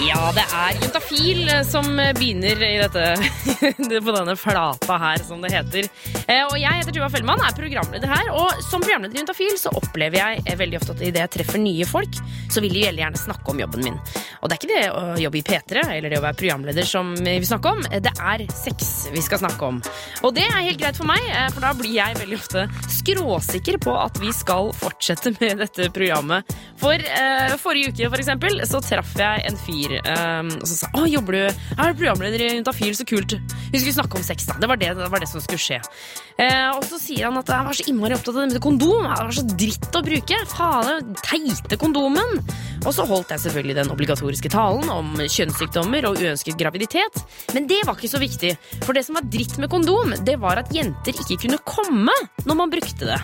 Ja, det er Juntafil som begynner i dette, på denne flata her, som det heter. Eh, Og jeg heter Tuva Fellmann, er programleder her. Og som programleder i Juntafil så opplever jeg eh, veldig ofte at idet jeg treffer nye folk, så vil de veldig gjerne snakke om jobben min. Og det er ikke det å jobbe i P3 eller det å være programleder som vi vil snakke om, det er sex vi skal snakke om. Og det er helt greit for meg, eh, for da blir jeg veldig ofte skråsikker på at vi skal fortsette med dette programmet. For eh, forrige uke, for eksempel, så traff jeg en fyr eh, og så sa Å, jobber du Jeg er programleder i Juntafil, så kult. Vi skulle snakke om sex, da. Det var det, det, var det som skulle skje. Eh, og så sier han at jeg var så innmari opptatt av det med kondom. Det var så dritt å bruke. Faen, teite kondomen. Og så holdt jeg selvfølgelig den obligatoriske talen om kjønnssykdommer og uønsket graviditet. Men det var ikke så viktig, for det som var dritt med kondom, det var at jenter ikke kunne komme når man brukte det.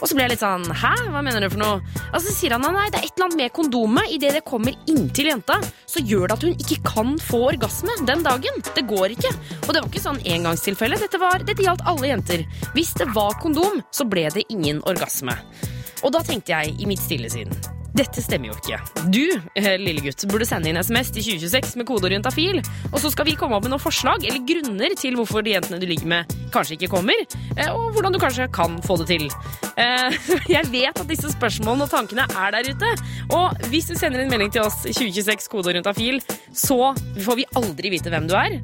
Og så ble jeg litt sånn Hæ, hva mener du for noe? Og så sier han nei, det er et eller annet med kondomet. Idet det kommer inntil jenta, så gjør det at hun ikke kan få orgasme den dagen. Det går ikke. Og det var ikke sånn engangstilfelle. Dette, var, dette gjaldt alle jenter. Hvis det var kondom, så ble det ingen orgasme. Og da tenkte jeg i mitt stille sinn dette stemmer jo ikke. Du, eh, lille gutt, burde sende inn SMS til 2026 med kodeorienta fil, og så skal vi komme opp med noen forslag eller grunner til hvorfor de jentene du ligger med, kanskje ikke kommer, eh, og hvordan du kanskje kan få det til. Eh, Jeg vet at disse spørsmålene og tankene er der ute, og hvis du sender en melding til oss 2026 kodeord fil, så får vi aldri vite hvem du er,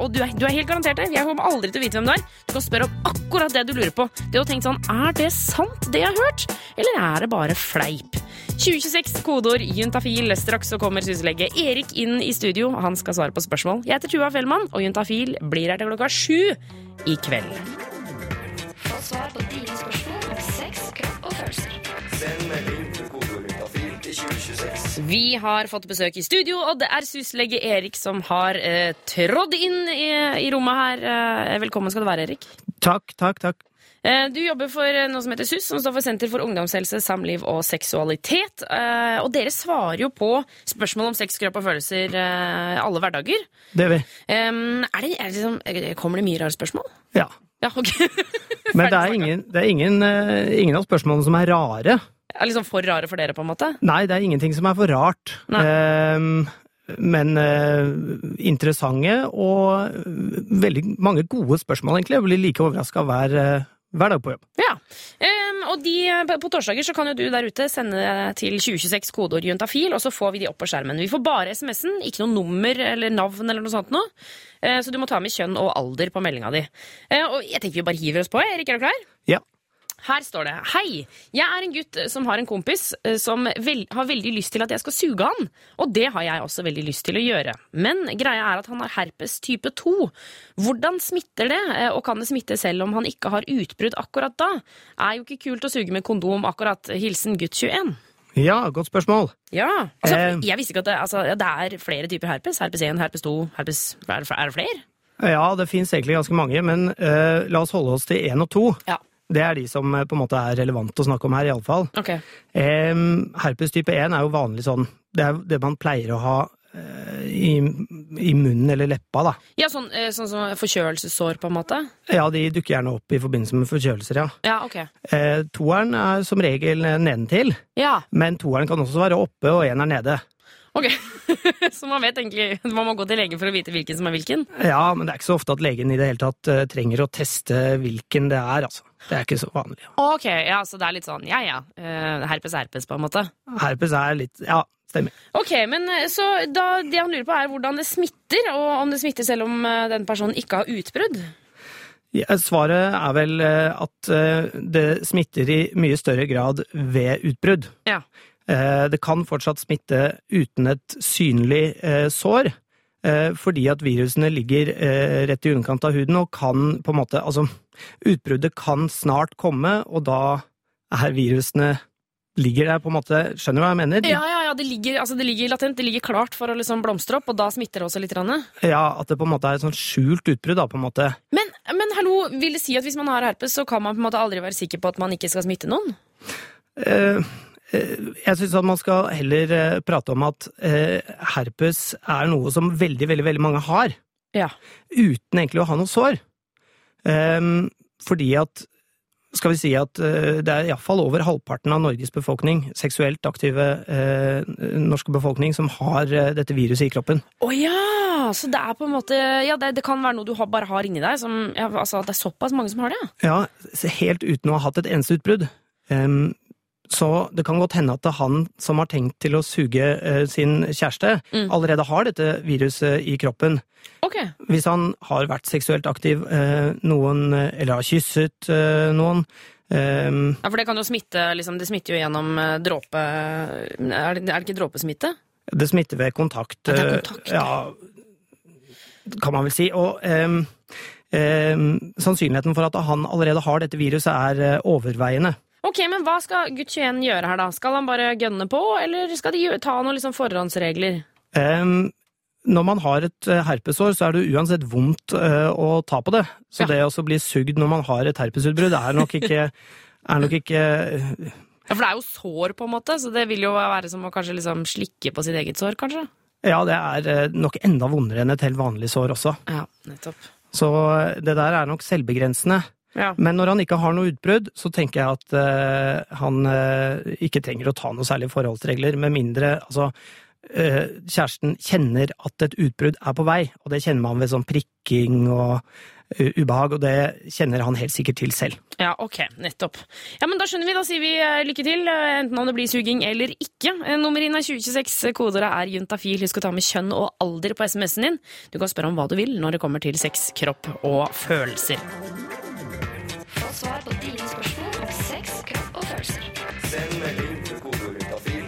og du er, du er helt garantert det. Jeg kommer aldri til å vite hvem du er. Du kan spørre om akkurat det du lurer på. Det å tenke sånn, er det sant det jeg har hørt, eller er det bare fleip? 2026 kodeord juntafil. Straks så kommer syslege Erik inn i studio. Han skal svare på spørsmål. Jeg heter Tuva Fellmann, og Juntafil blir her til klokka sju i kveld. Vi har fått besøk i studio, og det er syslege Erik som har eh, trådd inn i, i rommet her. Eh, velkommen skal du være, Erik. Takk, takk, takk. Eh, Du jobber for eh, noe som heter SUS, som står for Senter for ungdomshelse, samliv og seksualitet. Eh, Og dere svarer jo på spørsmål om sex, kropp og følelser alle hverdager. Det er vi. Er det, er det liksom, kommer det mye rare spørsmål? Ja. Ja, ok. Men det er ingen, det er ingen, ingen av spørsmålene som er rare. Er liksom for rare for dere, på en måte? Nei, det er ingenting som er for rart. Ehm, men eh, interessante og veldig mange gode spørsmål, egentlig. Jeg blir like overraska hver, hver dag på jobb. Ja. Um, og de, på torsdager så kan jo du der ute sende til 2026 kodeord juntafil, og så får vi de opp på skjermen. Vi får bare SMS-en, ikke noe nummer eller navn eller noe sånt noe. Uh, Så du må ta med kjønn og alder på meldinga di. Uh, Og jeg tenker vi bare hiver oss på. Erik, er du klar? Ja. Her står det Hei, jeg er en gutt som har en kompis eh, som vel, har veldig lyst til at jeg skal suge han. Og det har jeg også veldig lyst til å gjøre. Men greia er at han har herpes type 2. Hvordan smitter det, eh, og kan det smitte selv om han ikke har utbrudd akkurat da? Er jo ikke kult å suge med kondom akkurat. Hilsen gutt 21. Ja, godt spørsmål. Ja, altså, Eh. jeg visste ikke at det, altså, det er flere typer herpes. Herpes 1, herpes 2, herpes Er det, er flere? Ja, det fins egentlig ganske mange, men eh, la oss holde oss til én og to. Ja. Det er de som eh, på en måte er relevant å snakke om her, iallfall. Okay. Um, herpes type 1 er jo vanlig sånn Det er det man pleier å ha eh, i, i munnen eller leppa, da. Ja, sånn, eh, sånn som forkjølelsessår, på en måte? Ja, de dukker gjerne opp i forbindelse med forkjølelser, ja. Ja, ok. Eh, toeren er som regel nedentil, Ja, men toeren kan også være oppe, og én er nede. ok. så man vet egentlig Man må gå til legen for å vite hvilken som er hvilken? Ja, men det er ikke så ofte at legen i det hele tatt trenger å teste hvilken det er, altså. Det er ikke så vanlig. Ok, ja, så det er litt sånn ja ja. eh, herpes er herpes, på en måte. Herpes er litt Ja, stemmer. Ok, men eh, så da, det han lurer på, er hvordan det smitter, og om det smitter selv om eh, den personen ikke har utbrudd? Ja, svaret er vel at det smitter i mye større grad ved utbrudd. Ja. Det kan fortsatt smitte uten et synlig sår, fordi at virusene ligger eh, rett i underkant av huden og kan på en måte Altså, utbruddet kan snart komme, og da er virusene ligger der på en måte Skjønner du hva jeg mener? Ja, ja, ja, det ligger, altså, det ligger latent, det ligger klart for å liksom blomstre opp, og da smitter det også litt. Rann. Ja, At det på en måte er et sånn skjult utbrudd, da, på en måte. Men, men hallo, vil det si at hvis man har herpes, så kan man på en måte aldri være sikker på at man ikke skal smitte noen? Uh, eh, Jeg syns at man skal heller eh, prate om at eh, herpes er noe som veldig, veldig, veldig mange har. Ja. uten egentlig å ha noe sår. Ehm, fordi at skal vi si at eh, det er iallfall over halvparten av Norges befolkning, seksuelt aktive eh, norske befolkning, som har eh, dette viruset i kroppen. Å ja! Så det er på en måte Ja, det, det kan være noe du har, bare har inni deg. Som, ja, altså, det er såpass mange som har det, ja. Ja, helt uten å ha hatt et eneste utbrudd. Ehm, så det kan godt hende at han som har tenkt til å suge eh, sin kjæreste, Mm. allerede har dette viruset i kroppen. Okay. Hvis han har vært seksuelt aktiv, eh, noen, eh, eller har kysset eh, noen ehm, Ja, For det kan jo smitte liksom, Det smitter jo gjennom dråpe Er det, er det ikke dråpesmitte? Det smitter ved kontakt. Ja, det er kontakt. Ja, kan man vel si. Og ehm, ehm, sannsynligheten for at han allerede har dette viruset, er overveiende. Ok, men hva skal gutt 21 gjøre her, da? Skal han bare gønne på, eller skal de ta noen liksom forhåndsregler? Um, når man har et eh, herpesår, så er det uansett vondt uh, å ta på det. Så Ja. det å bli sugd når man har et herpesutbrudd, er nok ikke, er nok ikke eh, Ja, For det er jo sår, på en måte, så det vil jo være som å kanskje liksom slikke på sitt eget sår, kanskje? Ja, det er nok enda vondere enn et helt vanlig sår også. Ja, nettopp. Så det der er nok selvbegrensende. Ja. Men når han ikke har noe utbrudd, så tenker jeg at uh, han uh, ikke trenger å ta noe særlig forholdsregler, med mindre altså uh, kjæresten kjenner at et utbrudd er på vei, og det kjenner man ved sånn prikking og eh, ubehag, og det kjenner han helt sikkert til selv. Ja, ok, nettopp. Ja, men Da skjønner vi, da sier vi lykke til, enten om det blir suging eller ikke. Nummer inn er 2026, kodeordet er juntafil. Husk å ta med kjønn og alder på SMS-en din. Du kan spørre om hva du vil når det kommer til sex, kropp og følelser. Svar på dine spørsmål om sex, kropp og følelser. Send melding til kodeordet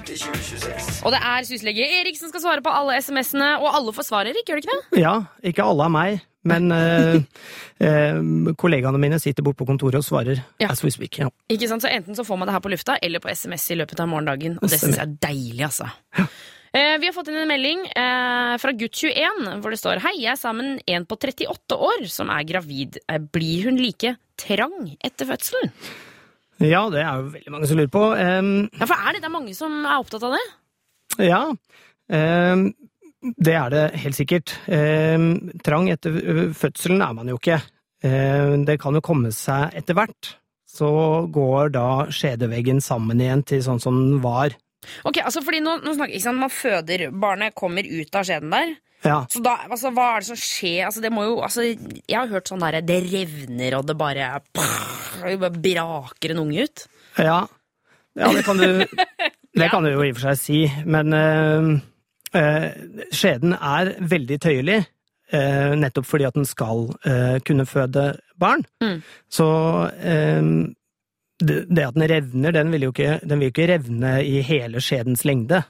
til 2026. Og det er syslege Erik som skal svare på alle SMS-ene, og alle får svar, Erik, gjør det ikke det? Ja, ikke alle er meg, men eh, eh, kollegaene mine sitter borte på kontoret og svarer Ja. as we speak. Ja. Ikke sant? Så Enten så får man det her på lufta, eller på SMS i løpet av morgendagen. Og det syns jeg er deilig, altså. Eh, vi har fått inn en melding eh, fra gutt21 hvor det står Hei, jeg er sammen en på 38 år som er gravid. Eh, blir hun like trang etter fødselen? ja, det er jo veldig mange som lurer på. Um, Ja, for er det, det er mange som er opptatt av det? Ja, Um, det er det helt sikkert. Um, trang etter fødselen er man jo ikke. Det kan jo komme seg etter hvert. Så går da skjedeveggen sammen igjen til sånn som den var. Ok, altså fordi nå, nå snakker, ikke sant, Man føder, barnet kommer ut av skjeden der. Ja, Så da, altså, Hva er det som skjer? Altså, det må jo, altså, jeg har hørt sånn der, det revner, og det bare, det bare braker en unge ut. ja, ja det kan du Det kan du jo i og for seg si, men øh, øh, skjeden er veldig tøyelig. eh, nettopp fordi at den skal kunne føde barn. Mm. Så det, at den revner, den vil jo ikke, den vil jo ikke revne i hele skjedens lengde.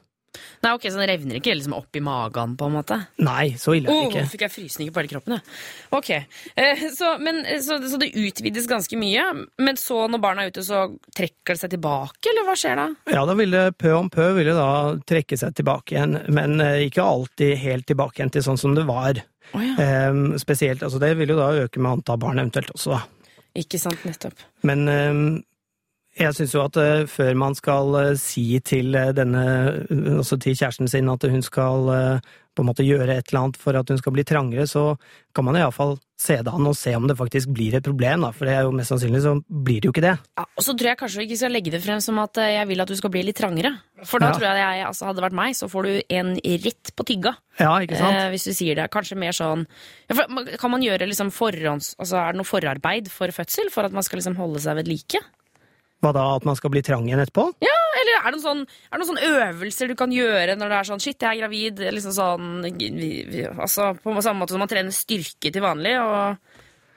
Nei, ok, Så den revner ikke liksom opp i magen, på en måte? Nei, så ille er det ikke. fikk jeg frysninger på hele kroppen, ja. Ok, eh, så, men, eh, så, så det utvides ganske mye, men så når barna er ute, så trekker det seg tilbake, eller hva skjer da? Ja, da vil det pø om pø vil det da trekke seg tilbake igjen, men eh, ikke alltid helt tilbake igjen til sånn som det var. Oh, ja. eh, spesielt, altså det vil jo da øke med antall barn eventuelt også, da. Ikke sant, nettopp. Men ehm, jeg syns jo at eh, før man skal eh, si til eh, denne, altså til kjæresten sin at hun skal på en måte gjøre et eller annet for at hun skal bli trangere, så kan man iallfall se det an og se om det faktisk blir et problem, da. For det er jo mest sannsynlig så blir det jo ikke det. Ja, og så tror jeg kanskje vi ikke skal legge det frem som at jeg vil at du skal bli litt trangere. For da Ja. tror jeg, jeg altså, hadde det vært meg, så får du en rett på tygga. Ja, ikke sant? Eh, hvis du sier det. Kanskje mer sånn ja, for, Kan man gjøre liksom forhånds... Altså, er det noe forarbeid for fødsel? For at man skal liksom holde seg ved like? Hva da, at man skal bli trang igjen etterpå? Ja, eller er det noen, sånn, er det noen sånne øvelser du kan gjøre når det er sånn Shit, jeg er gravid. Liksom sånn Altså på samme måte som man trener styrke til vanlig. Og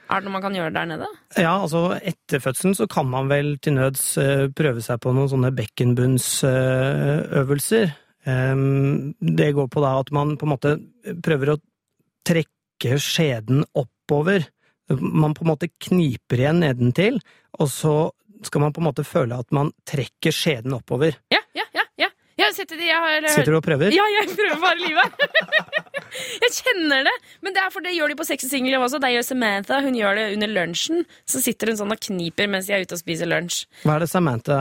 er det noe man kan gjøre der nede? Ja, altså etter fødselen så kan man vel til nøds eh, prøve seg på noen sånne bekkenbunnsøvelser. Em, det går på da at man på en måte prøver å trekke skjeden oppover. Man på en måte kniper igjen nedentil, og så skal man på en måte føle at man trekker skjeden oppover. Ja, ja, ja. ja. Jeg sitter, jeg har, Sitter du og prøver? Ja, jeg prøver bare livet. jeg kjenner det. Men det er for det gjør de på Sex og Single også. Det gjør Samantha hun gjør det under lunsjen. Så sitter hun sånn og kniper mens de er ute og spiser lunsj. Hva er det Samantha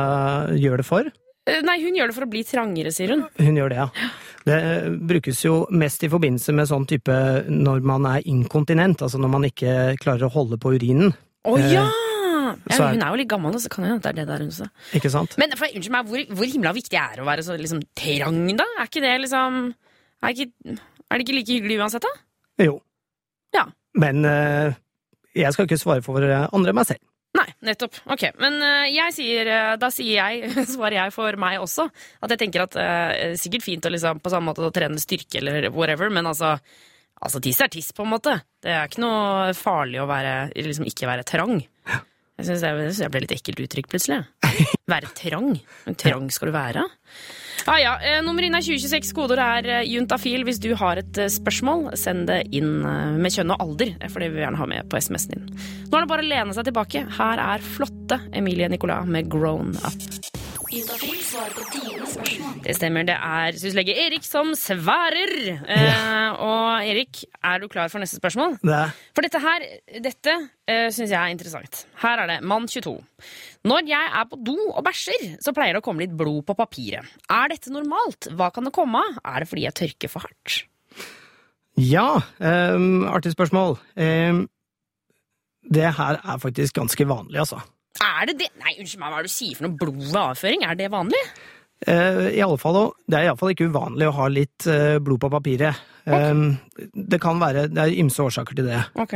gjør det for? Eh, Nei, hun gjør det for å bli trangere, sier hun. Hun gjør det, ja. Det eh, brukes jo mest i forbindelse med sånn type når man er inkontinent, altså når man ikke klarer å holde på urinen. Å oh, ja! Ja! Hun er jo litt gammel, så kan hende det er det der hun sa. Ikke sant? Men for, unnskyld meg, hvor, hvor himla viktig er det å være så liksom, trang, da? Er ikke det liksom Er, ikke, er det ikke like hyggelig uansett, da? Jo. Ja. Men uh, jeg skal ikke svare for eh, andre enn meg selv. Nei, nettopp. Ok, Men eh, jeg sier, da sier jeg, svarer jeg for meg også, at jeg tenker at uh, sikkert fint å liksom på samme måte å trene styrke eller whatever, men altså Altså, tiss er tiss, på en måte. Det er ikke noe farlig å være, liksom ikke være trang. Jeg syns jeg, jeg ble litt ekkelt uttrykk, plutselig. Være trang. Men trang skal du være? Ah, ja, eh, Nummer inn er 2026. Kodeordet er eh, juntafil. Hvis du har et eh, spørsmål, send det inn med kjønn og alder, for det vil vi gjerne ha med på SMS-en din. Nå er det bare å lene seg tilbake. Her er flotte Emilie Nicolas med Grown Up. Juntafil svarer på dine. Det stemmer, det er syslege Erik som sverer. Eh, og Erik, er du klar for neste spørsmål? Det For dette her, dette uh, syns jeg er interessant. Her er det mann 22. Når jeg er på do og bæsjer, så pleier det å komme litt blod på papiret. Er dette normalt? Hva kan det komme av? Er det fordi jeg tørker for hardt? Ja, um, artig spørsmål. Um, det her er faktisk ganske vanlig, altså. Er det det? Nei, unnskyld meg, hva er det du sier for noe blod ved avføring? Er det vanlig? Eh, i alle fall, det er iallfall ikke uvanlig å ha litt eh, blod på papiret. Okay. det kan være Det er ymse årsaker til det. Ok.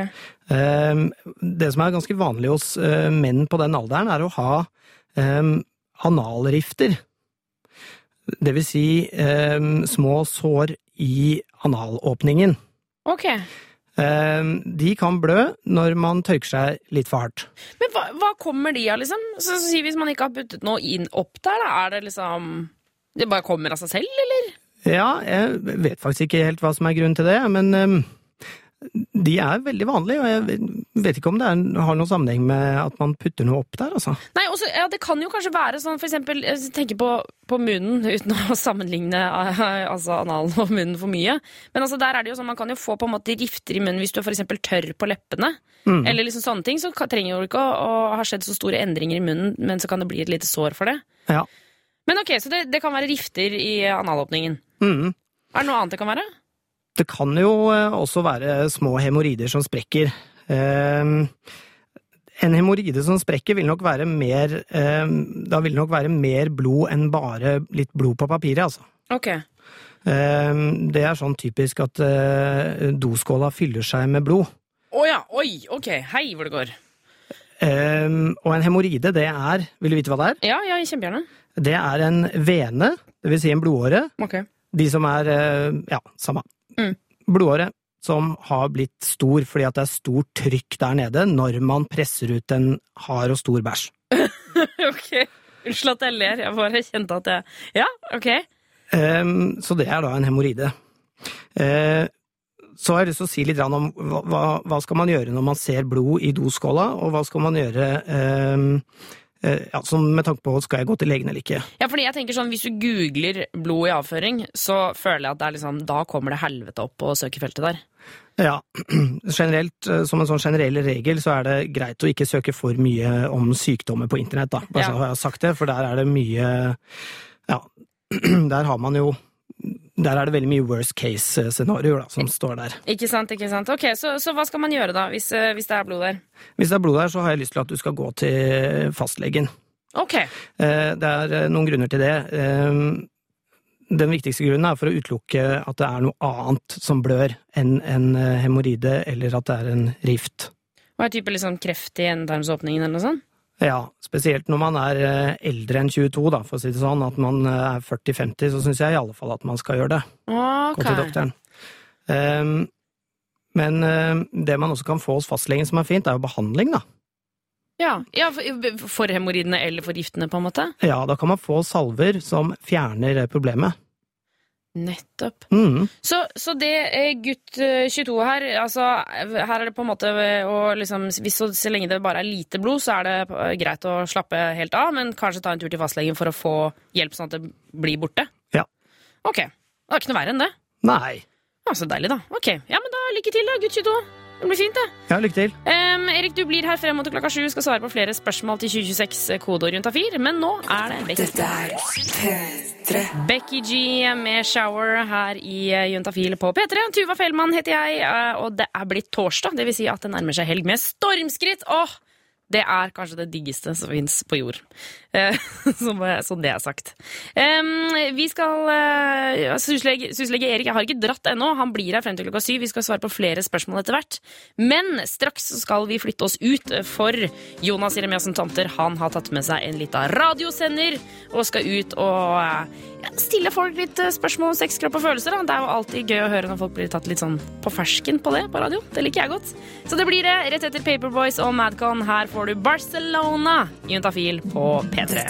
Ehm, det som er ganske vanlig hos eh, menn på den alderen, er å ha analrifter. Det vil si små sår i analåpningen. Ok. Ehm, de kan blø når man tørker seg litt for hardt. Men hva, hva kommer de av, liksom? Så, så si Hvis man ikke har puttet noe inn opp der, da, er det liksom Det bare kommer av seg selv, eller? Ja, jeg vet faktisk ikke helt hva som er grunnen til det, men ehm, de er veldig vanlige, og jeg vet ikke om det er, har noen sammenheng med at man putter noe opp der, altså. Nei, også, ja, Det kan jo kanskje være sånn, for eksempel Jeg tenker på, på munnen, uten å sammenligne eh, altså, analen og munnen for mye. Men altså, der er det jo sånn, man kan jo få på en måte rifter i munnen hvis du er for eksempel tørr på leppene. Mm. Eller liksom sånne ting. Så trenger jo ikke å, å ha skjedd så store endringer i munnen, men så kan det bli et lite sår for det. Ja. Men ok, Så det, det kan være rifter i analåpningen. Mm. Er det noe annet det kan være? Det kan jo eh, også være små hemoroider som sprekker. Ehm, en hemoroide som sprekker vil nok være mer ehm, Da vil det nok være mer blod enn bare litt blod på papiret, altså. Ok. Ehm, det er sånn typisk at eh, doskåla fyller seg med blod. Å ja, oi, ok, hei hvor det går. Og en hemoroide, det er Vil du vite hva det er? Ja, ja, kjempegjerne. Det er en vene, det vil si en blodåre. Ok. De som er eh, Ja, samme. Mm. Blodåre som har blitt stor fordi at det er stort trykk der nede når man presser ut en hard og stor bæsj. ok. Unnskyld at jeg ler, jeg bare kjente at jeg Ja, ok. Um, så det er da en hemoroide. Uh, så har jeg lyst til å si litt om hva, hva, skal man gjøre når man ser blod i doskåla, og hva skal man gjøre eh, ja, sånn med tanke på skal jeg gå til legen eller ikke. Ja, fordi jeg tenker sånn, Hvis du googler blod i avføring, så føler jeg at det er liksom, da kommer det helvete opp på søkefeltet der. Ja, generelt, eh, som en sånn generell regel, så er det greit å ikke søke for mye om sykdommer på internett, da. Bare Ja. så har jeg sagt det, for der er det mye Ja, der har man jo Der er det veldig mye worst case-scenarioer som står der. Ikke sant, ikke sant. Ok, Så, så hva skal man gjøre da, hvis, eh, hvis det er blod der? Hvis det er blod der, så har jeg lyst til at du skal gå til fastlegen. Ok. Eh, Det er eh, noen grunner til det. Eh, Den viktigste grunnen er for å utelukke at det er noe annet som blør enn en eh, hemoroide, eller at det er en rift. Hva er type liksom kreft i endetarmsåpningen eller noe sånt? Ja, spesielt når man er eh, eldre enn 22, da, for å si det sånn. At man eh, er 40-50, så syns jeg i alle fall at man skal gjøre det. Ok. Gå til doktoren. Um, men eh, det man også kan få hos fastlegen som er fint, er jo behandling, da. Ja, ja for, hemoroidene eller for giftene, på en måte? Ja, da kan man få salver som fjerner problemet. Nettopp. Mm. Så, så det eh, gutt eh, 22 her, altså her er det på en måte eh, å liksom hvis så, så lenge det bare er lite blod, så er det eh, greit å slappe helt av, men kanskje ta en tur til fastlegen for å få hjelp sånn at det blir borte? Ja. Ok. Det er ikke noe verre enn det. Nei. Ja, Så deilig, da. Ok, ja, men da lykke til, da, gutt 22. Det blir fint, det. Ja, lykke til. Um, Erik, du blir her frem mot klokka sju. Skal svare på flere spørsmål til 2026 kodeord juntafil. Men nå er det Becky. Becky G med Shower her i eh, Juntafil på P3. Tuva Fellmann heter jeg, eh, og det er blitt torsdag. Det vil si at det nærmer seg helg med stormskritt. Åh, det er kanskje det diggeste som fins på jord. Eh, som, det er sagt. Em, vi skal eh, Syslege Erik jeg har ikke dratt ennå. Han blir her frem til klokka syv. Vi skal svare på flere spørsmål etter hvert. Men straks skal vi flytte oss ut, for Jonas Jeremiassen Tanter han har tatt med seg en lita radiosender og skal ut og eh, ja, stille folk litt eh, spørsmål om sex, kropp og følelser. Da. Det er jo alltid gøy å høre når folk blir tatt litt sånn på fersken på det på radio. Det liker jeg godt. Så det blir det rett etter Paperboys og Madcon. Her får du Barcelona i Juntafil på P3.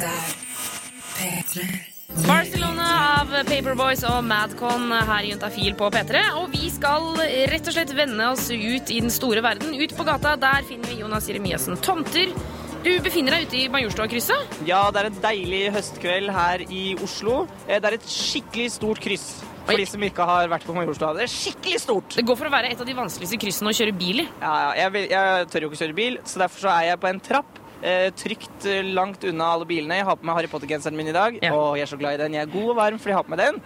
Barcelona av Paperboys og Madcon her i Juntafil på P3. Og vi skal rett og slett vende oss ut i den store verden. Ut på gata, der finner vi Jonas Jeremiassen Tomter. Du befinner deg ute i Majorstua-krysset. Ja, det er en deilig høstkveld her i Oslo. Eh, Det er et skikkelig stort kryss. For Oi. de som ikke har vært på Majorstua. Det er skikkelig stort! Det går for å være et av de vanskeligste kryssene å kjøre bil i. Ja, ja, jeg, jeg tør jo ikke kjøre bil, så derfor så er jeg på en trapp. Eh, trygt eh, langt unna alle bilene. Jeg har på meg Harry Potter-genseren min i dag. Ja. Og jeg er så glad i den. Jeg er god og varm fordi jeg har på meg den.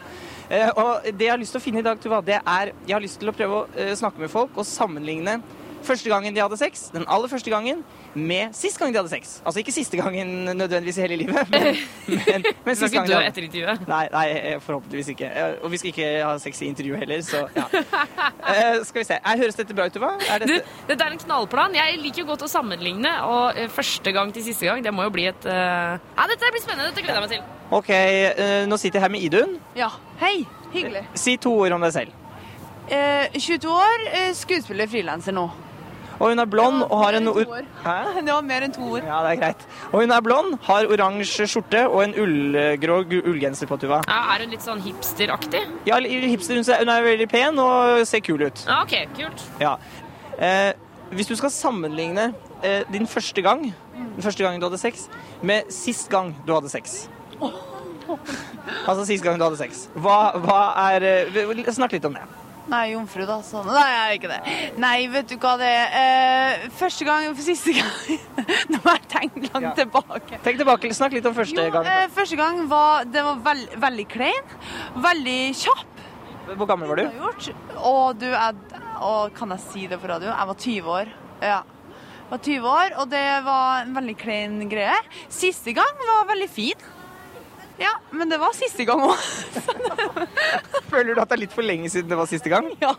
Eh, og det jeg har lyst til å finne i dag, Tuva, det er Jeg har lyst til å prøve å eh, snakke med folk og sammenligne første gangen de hadde sex, den aller første gangen, med sist gang de hadde sex. Altså ikke siste gangen nødvendigvis i hele livet, men, men, men Du skal ikke dø etter intervjuet. Nei, nei, eh, forhåpentligvis ikke. Eh, Og vi skal ikke ha sex i intervju heller, så ja. Uh, skal vi se. Er, høres dette bra ut, Tuva? Dette... Du, dette... er en knallplan. Jeg liker jo godt å sammenligne, og første gang til siste gang, det må jo bli et uh... Ja, dette blir spennende. Dette gleder jeg meg til. OK, uh, nå sitter jeg her med Idun. Ja. Hei. Hyggelig. Si to ord om deg selv. Eh, 22 år, skuespiller, frilanser nå. Og hun er blond og har en. Hæ? Det var mer enn to ord. Ja, det er greit. Og hun er blond, har oransje skjorte og en ullgrå ullgenser på, Tuva. Ja, er hun litt sånn hipsteraktig? Ja, hipster, hun er veldig pen og ser kul ut. Ja, ok, kult. Ja. Eh, hvis du skal sammenligne eh, din første gang, den første gangen du hadde sex, med sist gang du hadde sex Altså sist gang du hadde sex. Hva, hva er eh, Snakk litt om det. Nei, jomfru, da. Sånn. Nei, jeg er ikke det. Nei, vet du hva det er? Eh, første gang for siste gang Nå må jeg tenke langt Ja. tilbake. Tenk tilbake, Snakk litt om første Jo, gang. eh, første gang var Det var veld, veldig klein. Veldig kjapp. Hvor gammel var du? Og du jeg, Og kan jeg si det på radio? Jeg var 20 år. Ja. Jeg var 20 år, og det var en veldig klein greie. Siste gang var veldig fin. Ja, men det var siste gang òg. Føler du at det er litt for lenge siden det var siste gang? Ja,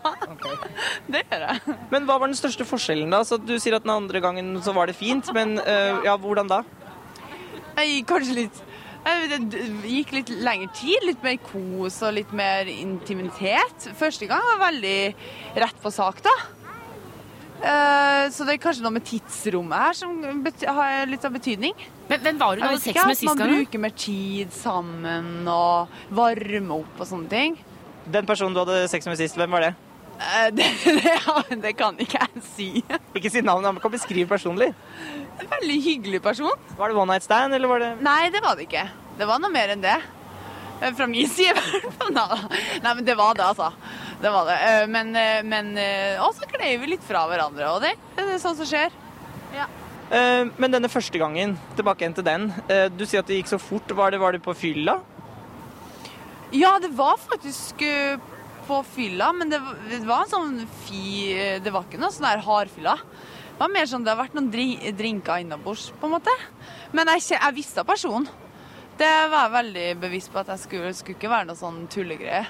det gjør jeg. Men hva var den største forskjellen da? Så du sier at den andre gangen så var det fint, men uh, ja, hvordan da? Jeg kanskje litt Det gikk litt lengre tid, litt mer kos og litt mer intimitet. Første gang var veldig rett på sak, da. Eh, Så det er kanskje noe med tidsrommet her som har litt av betydning. Men Hvem var hun hadde vet sex med sist man gang? Man bruker mer tid sammen og varme opp og sånne ting. Den personen du hadde sex med sist, hvem var det? Eh, Det, det, det kan ikke jeg si. Ikke si navnet, men kan beskrive personlig. En veldig hyggelig person. Var det one night stand, eller var det Nei, det var det ikke. Det var noe mer enn det. Eh, Fra min side. i hvert fall. Nei, men det var det, altså. Det var det. Eh, Men, eh, men eh, også klei vi litt fra hverandre, og det, det er sånn som skjer. Ja. Men denne første gangen, tilbake igjen til den. eh, Du sier at det gikk så fort. Var det, var det på fylla? Ja, det var faktisk på fylla, men det, var- det var en sånn fi Det var ikke noe sånn der hardfylla. Det var mer sånn det har vært noen dri, drinker innabords, på en måte. Men jeg, jeg visste personen. Det var jeg veldig bevisst på at jeg skulle, skulle ikke være noe sånn tullegreie.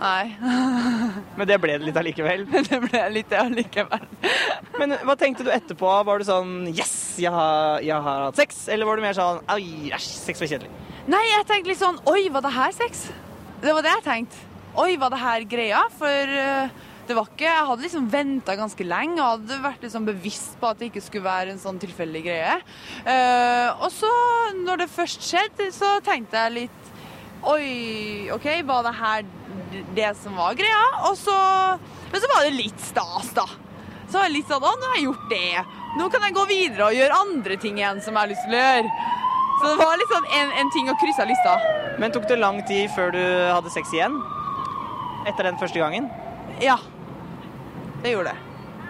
Nei. Men det ble det litt allikevel. Det ble litt det allikevel. Men hva tenkte du etterpå? Var du sånn Yes, jeg har, jeg har hatt sex? Eller var du mer sånn Ai, æsj, sex var kjedelig? Nei, jeg tenkte litt sånn Oi, var det her sex? Det var det jeg tenkte. Oi, var det her greia? For eh, det var ikke Jeg hadde liksom venta ganske lenge og hadde vært liksom bevisst på at det ikke skulle være en sånn tilfeldig greie. Uh, og så, når det først skjedde, så tenkte jeg litt Oi, OK, var det her det som var greia? Og så Men så var det litt stas, da. Så var det litt sånn Å, nå har jeg gjort det. Nå kan jeg gå videre og gjøre andre ting igjen som jeg har lyst til å gjøre. Så det var litt sånn en, en ting å krysse av lista. Men tok det lang tid før du hadde sex igjen? Etter den første gangen? Ja. Det gjorde det.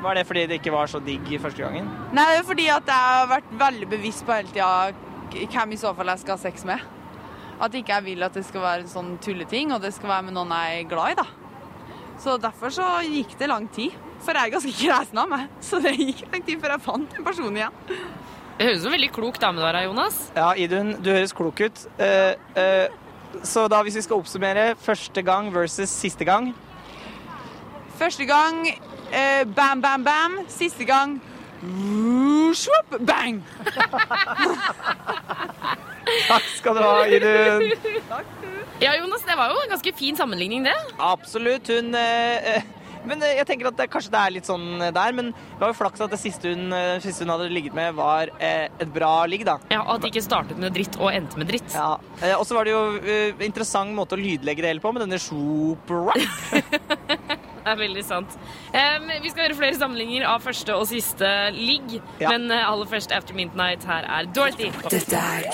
Var det fordi det ikke var så digg første gangen? Nei, det er fordi at jeg har vært veldig bevisst på hele tida hvem i så fall jeg skal ha sex med. At ikke jeg vil at det skal være en sånn tulleting, og det skal være med noen jeg er glad i, da. Så derfor så gikk det lang tid. For jeg er ganske kresen av meg, så det gikk lang tid før jeg fant en person igjen. Det høres ut som en veldig klok dame du er, Jonas. Ja, Idun, du høres klok ut. Uh, uh, så da hvis vi skal oppsummere, første gang versus siste gang. Første gang uh, bam, bam, bam. Siste gang woo, swoop, bang. Takk skal du ha, Idun. Ja, Jonas, det var jo en ganske fin sammenligning, det. Absolutt. Hun eh, eh, Men eh, jeg tenker at det, kanskje det er litt sånn eh, der. Men det var jo flaks at det siste hun, eh, siste hun hadde ligget med, var eh, et bra ligg, da. Ja, Og At det ikke startet med dritt og endte med dritt. Ja. Eh, og så var det jo eh, interessant måte å lydlegge det hele på, med denne swoop-rap. Det er veldig sant. Um, vi skal gjøre flere samlinger av første og siste ligg. Ja. Men aller først After Midnight. Her er Dorothy. Dette er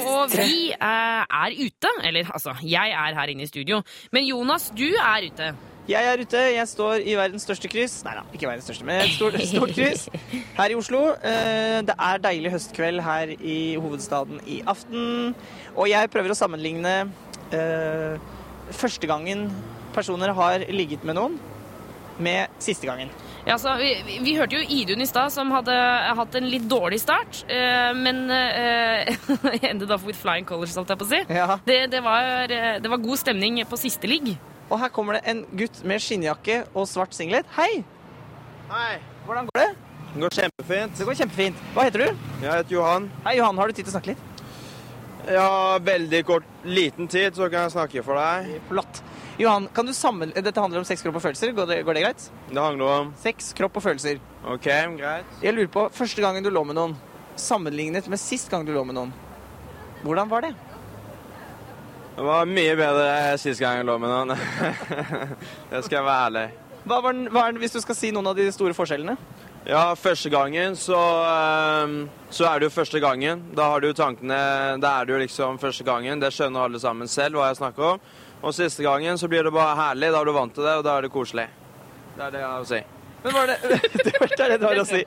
Og vi uh, er ute. Eller altså, jeg er her inne i studio. Men Jonas, du er ute. Jeg er ute. Jeg står i verdens største kryss. Nei da, ikke verdens største, men et stort, stort kryss her i Oslo. Eh, Det er deilig høstkveld her i hovedstaden i aften. Og jeg prøver å sammenligne eh, første gangen personer har ligget med noen, med siste gangen. Ja, så vi, vi, vi hørte jo Idun i stad, som hadde hatt en litt dårlig start. eh, men eh, ended off with flying colors, holdt jeg på å si. Ja. Det, det, var, eh, det var god stemning på siste ligg. Og her kommer det en gutt med skinnjakke og svart singlet. Hei! Hei. Hvordan går det? Det går kjempefint. Det går kjempefint. Hva heter du? Jeg heter Johan. Hei, Johan. Har du tid til å snakke litt? Har veldig kort, liten tid, så kan jeg snakke for deg. Flott. Johan, kan du sammen... Dette handler om sex, kropp og følelser. Går det, går det greit? Det handler om Sex, kropp og følelser. OK, greit. Jeg lurer på, første gangen du lå med noen, sammenlignet med sist gang du lå med noen, hvordan var det? Det var mye bedre sist gang jeg lå med noen. det skal jeg være ærlig. Hva var den, hva den, hvis du skal si noen av de store forskjellene? Ja, første gangen så, ehm, så er det jo første gangen. Da har du tankene Da er det jo liksom første gangen. Det skjønner alle sammen selv hva jeg snakker om. Og siste gangen så blir det bare herlig. Da er du vant til det, og da er det koselig. Det er det jeg har å si. Men var det, det var det du har å si.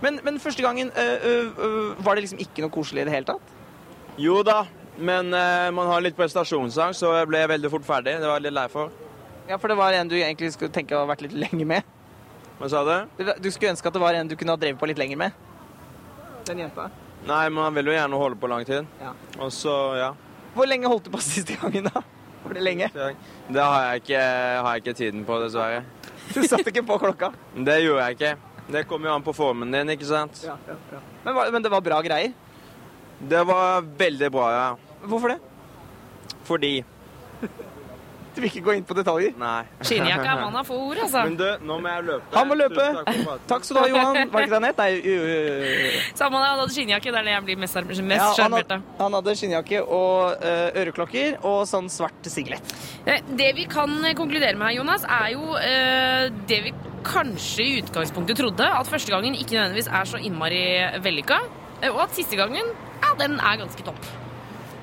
Men, men første gangen, øh, øh, var det liksom ikke noe koselig i det hele tatt? Jo da, men eh, man har litt prestasjonsangst, så jeg ble veldig fort ferdig. Det var jeg litt lei for. Ja, for det var en du egentlig skulle tenke å ha vært litt lenger med. Hva sa du? Det- Du skulle ønske at det var en du kunne ha drevet på litt lenger med. Den jenta. Nei, man vil jo gjerne holde på lang tid. Ja. Og så, ja. Hvor lenge holdt du på siste gangen da? Var det lenge? Det har jeg ikke, har jeg ikke tiden på, dessverre. Du satt ikke på klokka. Det gjorde jeg ikke. Det kommer jo an på formen din, ikke sant? Men, men det var bra greier. Det var veldig bra, ja. Hvorfor det? Fordi Du vil ikke gå inn på detaljer? Nei. Skinnjakke er mann av få ord, altså. Men du, nå må jeg løpe. Han må løpe. Takk skal du ha, Johan. Var det ikke det han het? Nei, Samme det, han hadde skinnjakke. Det er det jeg blir mest, sjarmert ja, av. han hadde skinnjakke og øh, øreklokker og sånn svart singlet. Eh, Det vi kan eh, konkludere med her, Jonas, er jo eh, det vi kanskje i utgangspunktet trodde, at første gangen ikke nødvendigvis er så innmari vellykka, eh, og at siste gangen, ja, den er ganske topp.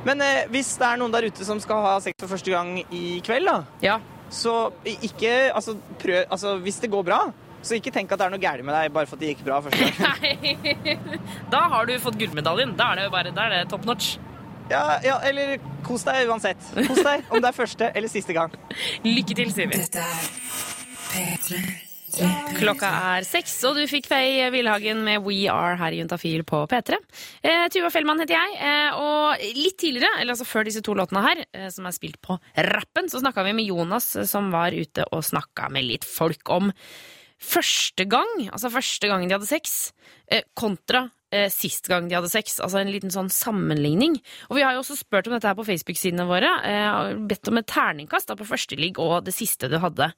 Men eh, hvis det er noen der ute som skal ha sex for første gang i kveld, da, Ja. så ikke Altså, prøv Altså, hvis det går bra, så ikke tenk at det er noe gærent med deg bare for at det gikk bra første gang. Nei. Da har du fått gullmedaljen. Da er det jo bare da er det top notch. Ja, ja, eller kos deg uansett. Kos deg om det er første eller siste gang. Lykke til, sier vi. Dette er P3. Klokka er seks, og du fikk Faye Villhagen med We Are her i Juntafil på P3. Eh, Tuva Fellmann heter jeg, eh, og litt tidligere, eller altså før disse to låtene her, eh, som er spilt på rappen, så snakka vi med Jonas, eh, som var ute og snakka med litt folk om første gang, altså første gangen de hadde sex, eh, kontra eh, sist gang de hadde sex. Altså en liten sånn sammenligning. Og vi har jo også spurt om dette her på Facebook-sidene våre. Bedt om et terningkast da, på første ligg og det siste du hadde.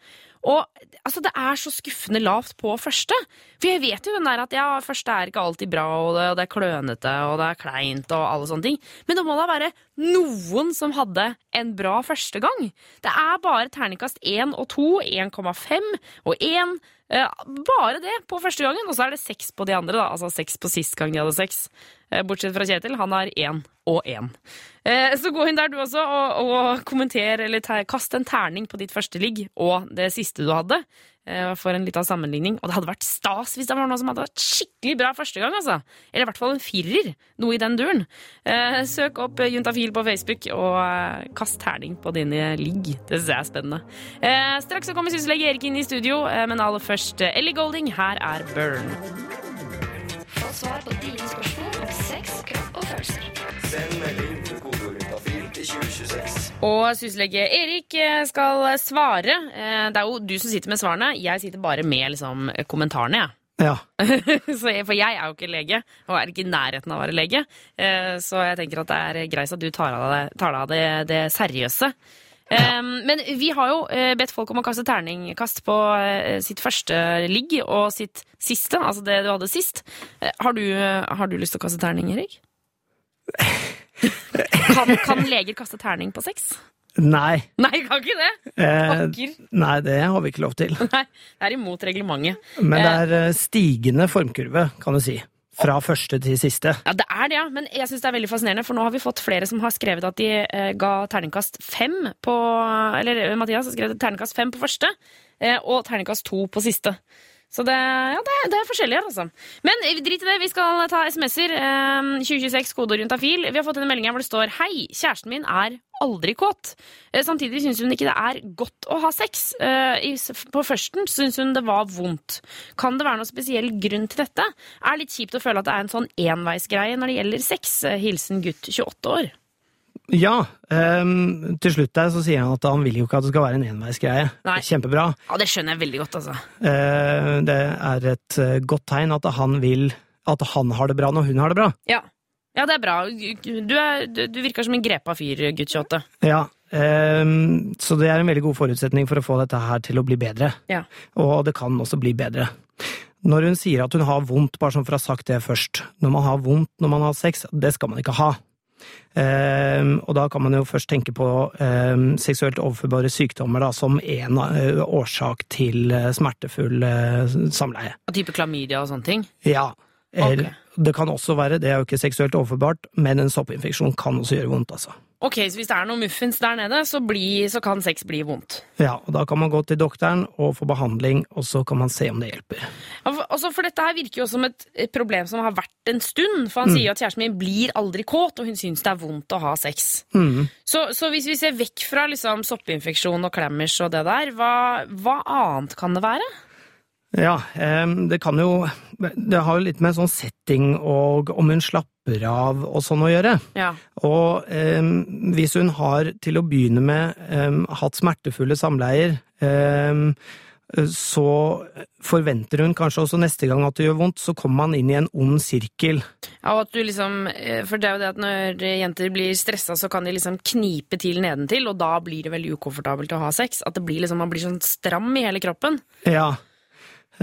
Og altså, det er så skuffende lavt på første. For jeg vet jo den der at ja, første er ikke alltid bra, og det, og det er klønete, og det er kleint, og alle sånne ting. Men det må da være noen som hadde en bra første gang. Det er bare terningkast 1 og 2, 1,5 og 1. Eh, bare det på første gangen, og så er det seks på de andre. da, Altså seks på sist gang de hadde sex. Eh, bortsett fra Kjetil, han har én og én. Eh, så gå inn der du også og, og kommenter eller te- kast en terning på ditt første ligg og det siste du hadde. eh, for en liten sammenligning. Og det hadde vært stas hvis det var noe som hadde vært skikkelig bra første gang, altså. Eller i hvert fall en firer. Noe i den duren. Søk opp Juntafil på Facebook, og kast terning på dine ligg. Det syns jeg er spennende. Straks så kommer syslege Erik inn i studio, men aller først Ellie Golding. Her er Burn. Få svar på dine spørsmål Og syslege Erik eh, skal svare. Eh, Det er jo du som sitter med svarene. Jeg sitter bare med liksom, kommentarene, jeg. Ja. Jeg, for jeg er jo ikke lege, og er ikke i nærheten av å være lege. Eh, Så jeg tenker at det er greit at du tar av deg, tar av det, det seriøse. Ja. Men vi har jo bedt folk om å kaste terningkast på sitt første ligg og sitt siste, altså det du hadde sist. Har du, har du lyst til å kaste terning, Erik? Kan, kan leger kaste terning på sex? Nei. Nei, kan ikke det! Eh, nei, det har vi ikke lov til. Nei, det er imot reglementet. Men det er eh, stigende formkurve, kan du si. Fra første til siste. Ja, det er det, ja. Men jeg synes det er veldig fascinerende, for nå har vi fått flere som har skrevet at de eh, ga terningkast fem på Eller eh, Mathias har skrevet terningkast fem på første, eh, og terningkast to på siste. Så det, ja, det, det er forskjellig her, altså. Men drit i det, vi skal ta SMS-er. Eh, 2026, av fil. Vi har fått en melding her hvor det står Hei, kjæresten min er aldri kåt. Eh, samtidig syns hun ikke det er godt å ha sex. Eh, på førsten syns hun det var vondt. Kan det være noen spesiell grunn til dette? Er litt kjipt å føle at det er en sånn enveisgreie når det gjelder sex. Eh, Hilsen gutt 28 år. Ja. Um, til slutt der så sier han at han vil jo ikke at det skal være en enveisgreie. Kjempebra. Ja, det skjønner jeg veldig godt, altså. Uh, det er et eh, godt tegn at han vil at han har det bra når hun har det bra. Ja. Ja, det er bra. Du, er, du, virker som en grepa fyr, gutt 28. Ja, um, så det er en veldig god forutsetning for å få dette her til å bli bedre. Ja. Og det kan også bli bedre. Når hun sier at hun har vondt, bare sånn for å ha sagt det først Når man har vondt når man har sex, det skal man ikke ha. Ehm, og da kan man jo først tenke på ehm, seksuelt overførbare sykdommer da, som en eh, årsak til eh, smertefull eh, samleie. Og type klamydia og sånne ting. Ja. Okay. Det kan også være, det er jo ikke seksuelt overførbart, men en soppinfeksjon kan også gjøre vondt, altså. Ok, så hvis det er noen muffins der nede, så, bli, så kan sex bli vondt. Ja, og da kan man gå til doktoren og få behandling, og så kan man se om det hjelper. Ja, for- Altså, for dette her virker jo som et, et problem som har vært en stund. For han sier jo at kjæresten min blir aldri kåt, og hun syns det er vondt å ha sex. Mm. Så, så hvis vi ser vekk fra liksom, soppinfeksjon og klammers og det der, hva, hva annet kan det være? Ja, det kan jo Det har jo litt med sånn setting og om hun slapper av og sånn å gjøre. Ja. Og hvis hun har til å begynne med hatt smertefulle samleier, så forventer hun kanskje også neste gang at det gjør vondt, så kommer man inn i en ond sirkel. Ja, og at du liksom, eh, for det er jo det at når jenter blir stressa, så kan de liksom knipe til nedentil, og da blir det veldig ukomfortabelt å ha sex. At det blir liksom, man blir sånn stram i hele kroppen. Ja.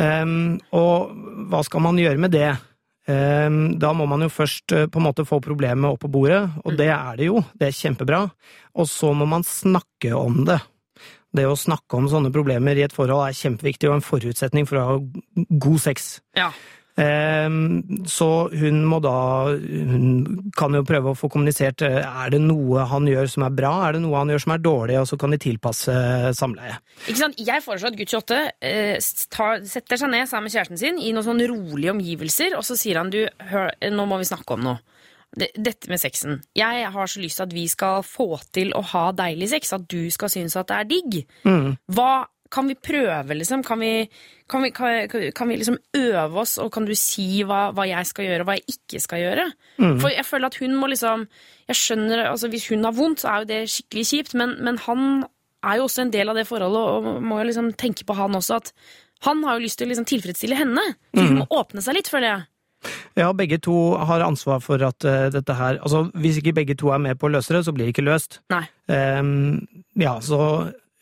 Em, og hva skal man gjøre med det? Em, da må man jo først eh, på en måte få problemet opp på bordet, og det er det jo. Det er kjempebra. Og så må man snakke om det. Det å snakke om sånne problemer i et forhold er kjempeviktig og en forutsetning for å ha god sex. Ja. Em, Så hun må da Hun kan jo prøve å få kommunisert eh, Er det noe han gjør som er bra, er det noe han gjør som er dårlig, og så kan de tilpasse samleie. Ikke sant? Jeg foreslår at gutt 28 eh, tar, setter seg ned sammen med kjæresten sin i noen sånn rolige omgivelser, og så sier han du, hør, nå må vi snakke om noe. Dette med sexen. Jeg har så lyst til at vi skal få til å ha deilig sex, at du skal synes at det er digg. Mm. Hva kan vi prøve, liksom? Kan vi, kan vi, kan, vi- liksom øve oss, og kan du si hva, hva jeg skal gjøre, og hva jeg ikke skal gjøre? For jeg føler at hun må liksom Jeg skjønner, altså Hvis hun har vondt, så er jo det skikkelig kjipt, men, men han er jo også en del av det forholdet, og må jo liksom tenke på han også, at han har jo lyst til å liksom tilfredsstille henne. Så hun må åpne seg litt, føler jeg. Ja, begge to har ansvar for at uh, dette her Altså, hvis ikke begge to er med på å løse det, så blir det ikke løst. Nei. Um, ja, så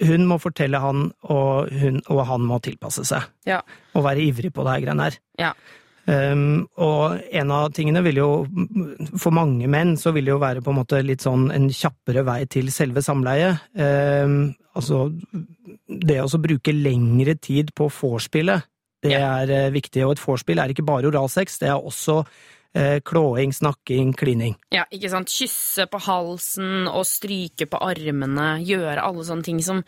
hun må fortelle han, og, hun, og han må tilpasse seg. Ja. Og være ivrig på det her greiene her. Ja. Um, og en av tingene vil jo, for mange menn, så vil det jo være på en måte litt sånn en kjappere vei til selve samleie. Um, altså, det å bruke lengre tid på vorspielet, det Ja. er eh, viktig. Og et vorspiel er ikke bare oralsex, det er også klåing, snakking, klining. Ja, ikke sant? Kysse på halsen og stryke på armene, gjøre alle sånne ting som,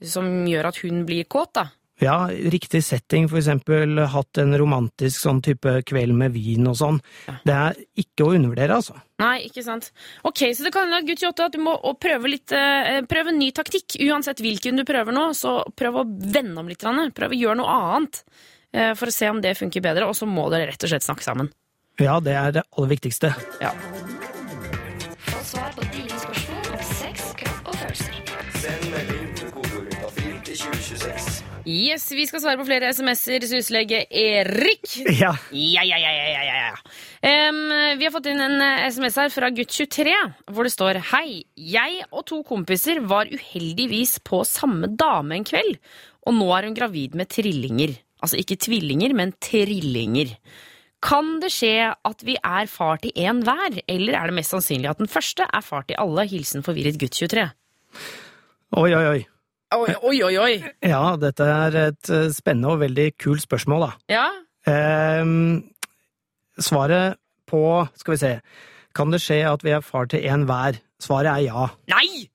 som gjør at hun blir kåt, da. Ja, riktig setting, for eksempel hatt en romantisk sånn type kveld med vin og sånn. Det er ikke å undervurdere, altså. Nei, ikke sant. Ok, så det kan hende, gutt 28, at du må prøve litt eh, Prøve en ny taktikk. Uansett hvilken du prøver nå, så prøv å vende om litt. Prøv å gjøre noe annet. eh, For å se om det funker bedre, og så må dere rett og slett snakke sammen. Ja, det er det aller viktigste. Ja. Få svar på dine spørsmål om sex, kropp og følelser. Send melding med kodeord til 2026. Yes, vi skal svare på flere SMS-er. Syslege Erik. Ja. Ja, ja, ja, ja, ja, ja. Um, vi har fått inn en eh, SMS her fra gutt 23, hvor det står Hei, jeg og to kompiser var uheldigvis på samme dame en kveld, og nå er hun gravid med trillinger. Altså ikke tvillinger, men trillinger. Kan det skje at vi er far til én hver, eller er det mest sannsynlig at den første er far til alle? Hilsen forvirret gutt 23. Oi, oi, oi. Oi, oi, oi, oi. Ja, dette er et eh, spennende og veldig kult spørsmål, da. Ja, Eh, svaret på Skal vi se. Kan det skje at vi er far til én hver? Svaret er ja. Nei!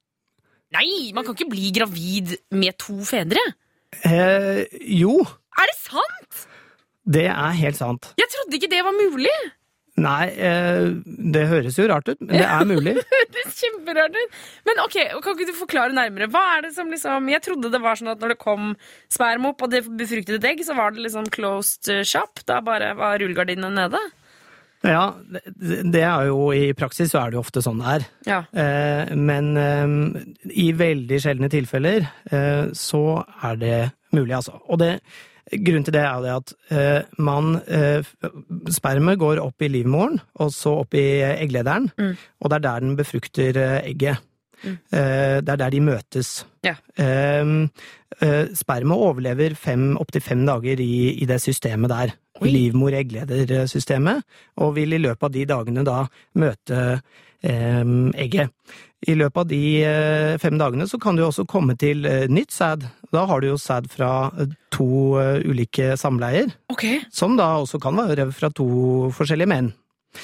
Nei, man kan ikke bli gravid med to fedre. Eh, jo, Er det sant? Det er helt sant. Jeg trodde ikke det var mulig. Nei, eh, det høres jo rart ut, men det er mulig. Det høres kjemperart ut. Men ok, kan ikke du forklare nærmere? Hva er det som liksom Jeg trodde det var sånn at når det kom sperm opp, og det befruktet et egg, så var det liksom closed shop. Da bare var rullegardinene nede. Ja, det, er jo i praksis så er det jo ofte sånn det er. Ja. Eh, men eh, i veldig sjeldne tilfeller eh, så er det mulig, altså. Og det, grunnen til det er jo det at uh, man uh, Spermet går opp i livmoren, og så opp i egglederen, Mm. og det er der den befrukter uh, egget. Mm. Eh, det er der de møtes. Ja. Eh, eh, spermet overlever opptil fem dager i, i det systemet der. Livmor-eggledersystemet, og vil i løpet av de dagene da møte eh, egget. I løpet av de eh, fem dagene så kan du også komme til eh, nytt sæd. Da har du jo sæd fra eh, to ulike samleier, Okay. som da også kan være fra to forskjellige menn.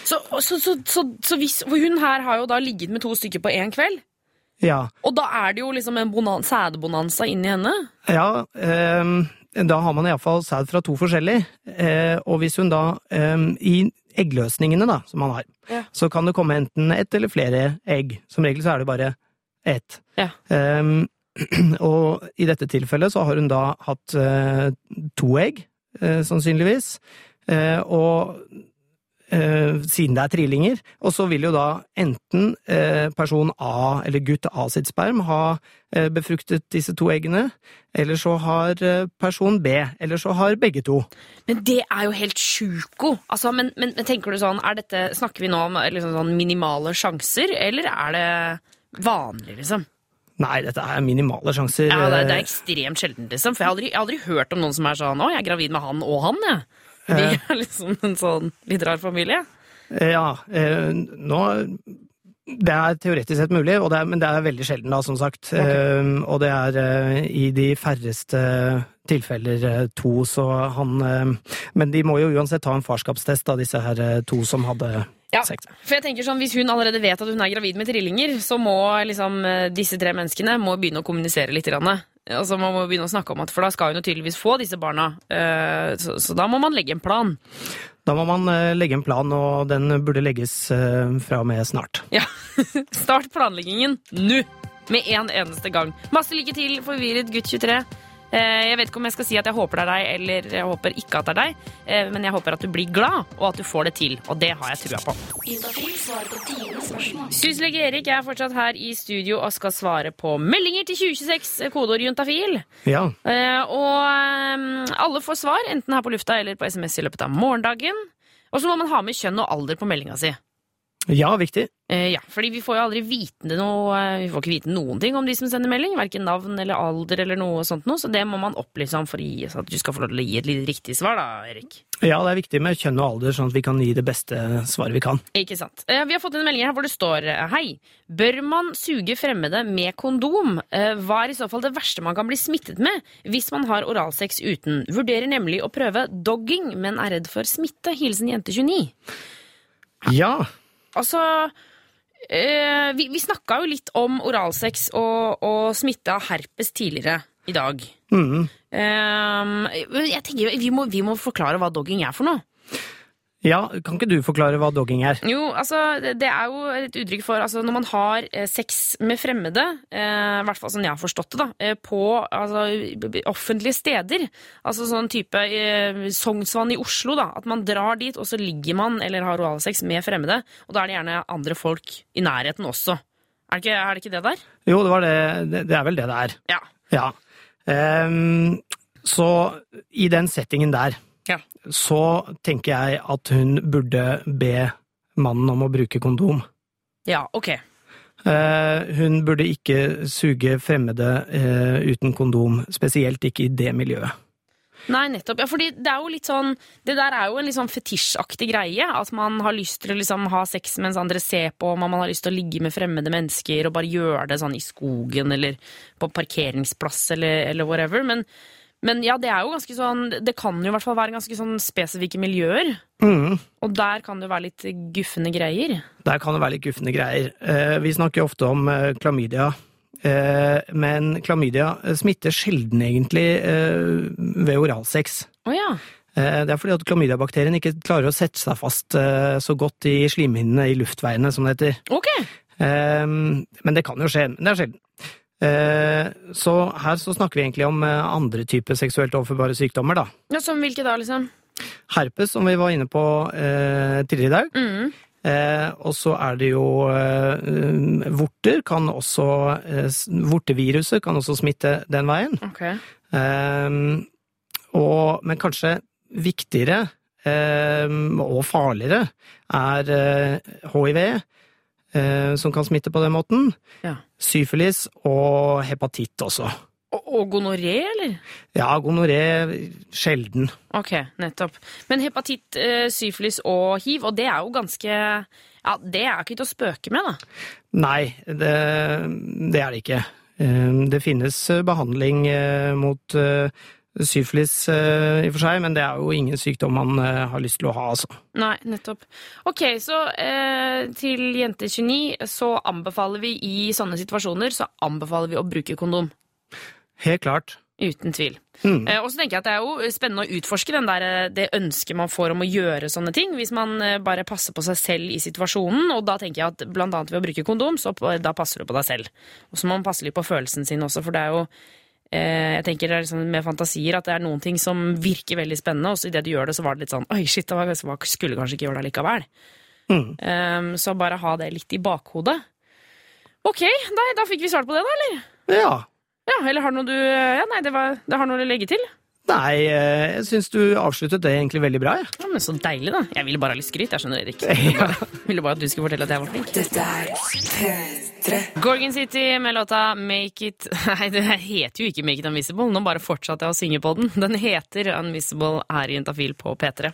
Så, så, så, så, så hvis Hun her har jo da ligget med to stykker på én kveld. Ja, Og da er det jo liksom en bonan sædbonanza inni henne. ja eh, da har man iallfall sæd fra to forskjellige. Eh, og hvis hun da eh, I eggløsningene da, som man har, Ja. så kan det komme enten ett eller flere egg. Som regel så er det bare ett. Ja. Um, og i dette tilfellet så har hun da hatt uh, to egg, uh, sannsynligvis. Uh, og siden det er trillinger. Og så vil jo da enten eh, person A, eller gutt A sitt sperm, ha eh, befruktet disse to eggene, eller så har eh, person B, eller så har begge to. Men det er jo helt sjuko. Altså, men, men, men tenker du sånn, er dette, Snakker vi nå om liksom sånn minimale sjanser, eller er det vanlig, liksom? Nei, dette er minimale sjanser. Ja, det, det er eh, ekstremt sjeldent, liksom. For jeg har aldri, jeg har aldri hørt om noen som er sånn 'Å, jeg er gravid med han og han', jeg. Vi er liksom en sånn litt rar familie. Ja, eh, nå Det er teoretisk sett mulig, og det er, men det er veldig sjelden, da, som sagt. Eh, og det er eh, i de færreste tilfeller eh, to, så han eh, Men de må jo uansett ta en farskapstest, da, disse her eh, to som hadde Ja, sex. for jeg tenker sånn, Hvis hun allerede vet at hun er gravid med trillinger, så må liksom eh, disse tre menneskene må begynne å kommunisere litt. grann. Altså Man må begynne å snakke om at, For da skal hun jo tydeligvis få disse barna. eh, Så, så da må man legge en plan. Da må man eh, legge en plan, og den burde legges eh, fra og med snart. Ja, Start planleggingen nå! Med en eneste gang. Masse lykke til, forvirret gutt 23. Eh, Jeg vet ikke om jeg skal si at jeg håper det er deg, eller jeg håper ikke at det er deg, eh, men jeg håper at du blir glad, og at du får det til. Og det har jeg trua på. Syslege Erik er fortsatt her i studio og skal svare på meldinger til 2026, kodeord juntafil. Ja. Eh, Og eh, alle får svar, enten her på lufta eller på SMS i løpet av morgendagen. Og så må man ha med kjønn og alder på meldinga si. Ja, viktig. Eh, ja, fordi vi får jo aldri vite noe eh, Vi får ikke vite noen ting om de som sender melding. Verken navn eller alder eller noe sånt noe. Så det må man opplyse om for gi, så at du skal få lov til å gi et litt riktig svar, da, Erik. Ja, det er viktig med kjønn og alder, sånn at vi kan gi det beste svaret vi kan. Ikke sant. Eh, Vi har fått en melding her hvor det står Hei. Bør man suge fremmede med kondom? Eh, Hva er i så fall det verste man kan bli smittet med hvis man har oralsex uten? Vurderer nemlig å prøve dogging, men er redd for smitte. Hilsen jente29. Ja. Altså eh, Vi, vi snakka jo litt om oralsex og, og smitte av herpes tidligere i dag. Mm. Ehm, jeg tenker vi må, vi må forklare hva dogging er for noe. Ja, kan ikke du forklare hva dogging er? Jo, altså, det er jo et uttrykk for altså, Når man har eh, sex med fremmede, eh, i hvert fall sånn jeg har forstått det, da, eh, på altså, offentlige steder, altså sånn type eh, Sognsvann i Oslo, da, at man drar dit, og så ligger man eller har oralsex med fremmede, og da er det gjerne andre folk i nærheten også. Er det ikke, er det, ikke det der? Jo, det, var det, det, det er vel det det er. Ja. Ja. Um, så i den settingen der, Ja. så tenker jeg at hun burde be mannen om å bruke kondom. Ja, ok. Eh, hun burde ikke suge fremmede eh, uten kondom, spesielt ikke i det miljøet. Nei, nettopp. Ja, fordi det er jo litt sånn Det der er jo en litt sånn fetisjaktig greie. At man har lyst til å liksom ha sex mens andre ser på, man har lyst til å ligge med fremmede mennesker og bare gjøre det sånn i skogen eller på parkeringsplass eller, eller whatever. Men, men ja, det er jo ganske sånn Det kan jo i hvert fall være ganske sånn spesifikke miljøer. Mm. Og der kan det jo være litt guffende greier. Der kan det være litt guffende greier. Eh, vi snakker ofte om eh, klamydia. Eh, men klamydia smitter sjelden egentlig eh, ved oralsex. Oh, ja. Eh, Det er fordi at klamydiabakterien ikke klarer å sette seg fast så godt i slimhinnene i luftveiene, som det heter. Ok. Eh, Men det kan jo skje, men det er sjelden. Eh, Så her så snakker vi egentlig om eh, andre typer seksuelt overførbare sykdommer, da. Ja, Som hvilke da, liksom? Herpes, som vi var inne på eh, tidligere i dag. Mm. Eh, og så er det jo eh, vorter kan også eh, Vorteviruset kan også smitte den veien. Okay. Og, men kanskje viktigere og farligere er hiv, som kan smitte på den måten. Ja. Syfilis og hepatitt også. Og, og gonoré, eller? Ja, gonoré sjelden. Ok, nettopp. Men hepatitt, eh, syfilis og hiv, og det er jo ganske Ja, det er ikke til å spøke med, da. Nei, det, det er det ikke. Eh, Det finnes eh, behandling eh, mot eh, syfilis eh, i og for seg, men det er jo ingen sykdom man eh, har lyst til å ha, altså. Nei, nettopp. Ok, så eh, til jente 29 så anbefaler vi i sånne situasjoner så anbefaler vi å bruke kondom. Helt klart. Uten tvil. Mm. Eh, og så tenker jeg at det er jo spennende å utforske den der, det ønsket man får om å gjøre sånne ting, hvis man bare passer på seg selv i situasjonen. Og da tenker jeg at blant annet ved å bruke kondom, så da passer du på deg selv. Og så må man passe litt på følelsen sin også, for det er jo jeg tenker det er liksom med fantasier at det er noen ting som virker veldig spennende, og så idet du gjør det, så var det litt sånn Oi, shit, det var, så var- skulle kanskje ikke gjøre det likevel. Mm. Um, så bare ha det litt i bakhodet. Ok, da, da fikk vi svart på det, da, eller? Ja. Ja, eller har du noe du Ja, nei, det, var, det har noe å legge til? Nei, eh, jeg syns du avsluttet det egentlig veldig bra, jeg. Ja, men Så deilig, da. Jeg ville bare ha litt skryt. Jeg skjønner Erik. Jeg ville bare, ville bare at du skulle fortelle at jeg var flink. Dette er P3. Gorgon City med låta Make It Nei, det heter jo ikke Make It Unvisible. Nå bare fortsatte jeg å synge på den. Den heter Unvisible her i Juntafil på P3.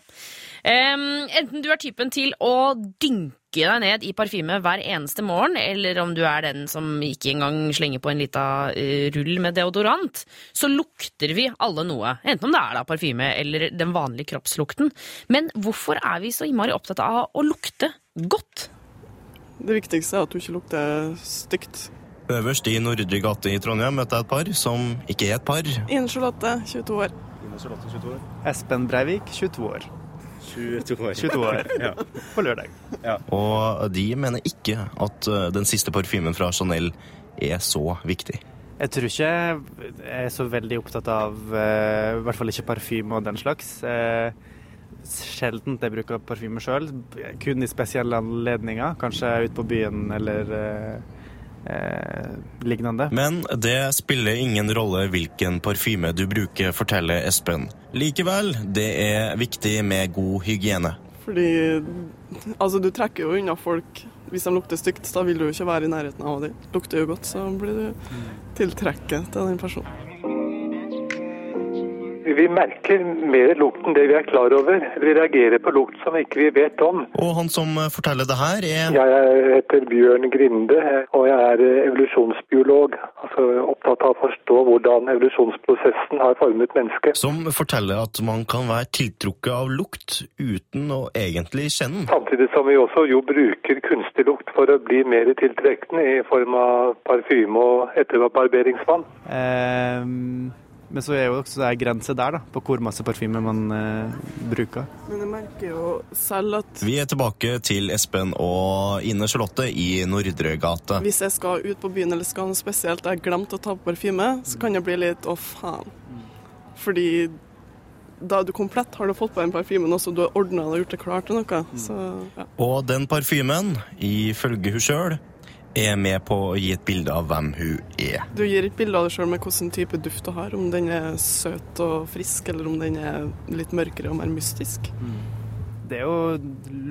Em, enten du er typen til å dynke deg ned i parfyme hver eneste morgen, eller om du er den som ikke engang slenger på en lita eh, rull med deodorant, så lukter vi alle noe. Enten om det er da parfyme eller den vanlige kroppslukten. Men hvorfor er vi så innmari opptatt av å lukte godt? Det viktigste er at du ikke lukter stygt. Øverst i Nordre gate i Trondheim møtte jeg et par som ikke er et par. Ine Charlotte, 22 år. Espen Breivik, 22 år. 22 år. 22 år, ja. På lørdag. Og de mener ikke at eh, den siste parfymen fra Chanel er så viktig. Jeg tror ikke jeg er så veldig opptatt av eh, i hvert fall ikke parfyme og den slags. Sjelden Sjeldent jeg bruker parfyme sjøl, kun i spesielle anledninger. Kanskje ute på byen eller eh, eh, lignende. Men det spiller ingen rolle hvilken parfyme du bruker, forteller Espen. Likevel, det er viktig med god hygiene. Fordi altså, du trekker jo unna folk hvis de lukter stygt. Da vil du jo ikke være i nærheten av dem. Lukter jo godt, så blir du tiltrekket til den personen. Vi merker mer lukt enn det vi er klar over. Vi reagerer på lukt som ikke vi vet om. Og han som forteller det her, er Jeg heter Bjørn Grinde, og jeg er evolusjonsbiolog. Altså opptatt av å forstå hvordan evolusjonsprosessen har formet mennesket. Som forteller at man kan være tiltrukket av lukt uten å egentlig kjenne den. Samtidig som vi også jo bruker kunstig lukt for å bli mer tiltrekkende i form av parfyme og etterbarberingsvann. Ehm, Men så er jo også det grense der, da, på hvor masse parfyme man eh, bruker. Men jeg merker jo selv at Vi er tilbake til Espen og Ine Charlotte i Nordre gate. hvis jeg skal ut på byen eller skal noe spesielt, og jeg har glemt å ta på parfyme, så kan det bli litt å faen. Fordi da er du komplett, har du fått på den parfymen også, du har ordna og gjort det klart til noe. Så ja. Og den parfymen, ifølge hun sjøl, er med på å gi et bilde av hvem hun er. Du gir et bilde av deg sjøl med hvilken type duft du har, om den er søt og frisk, eller om den er litt mørkere og mer mystisk. Det er jo,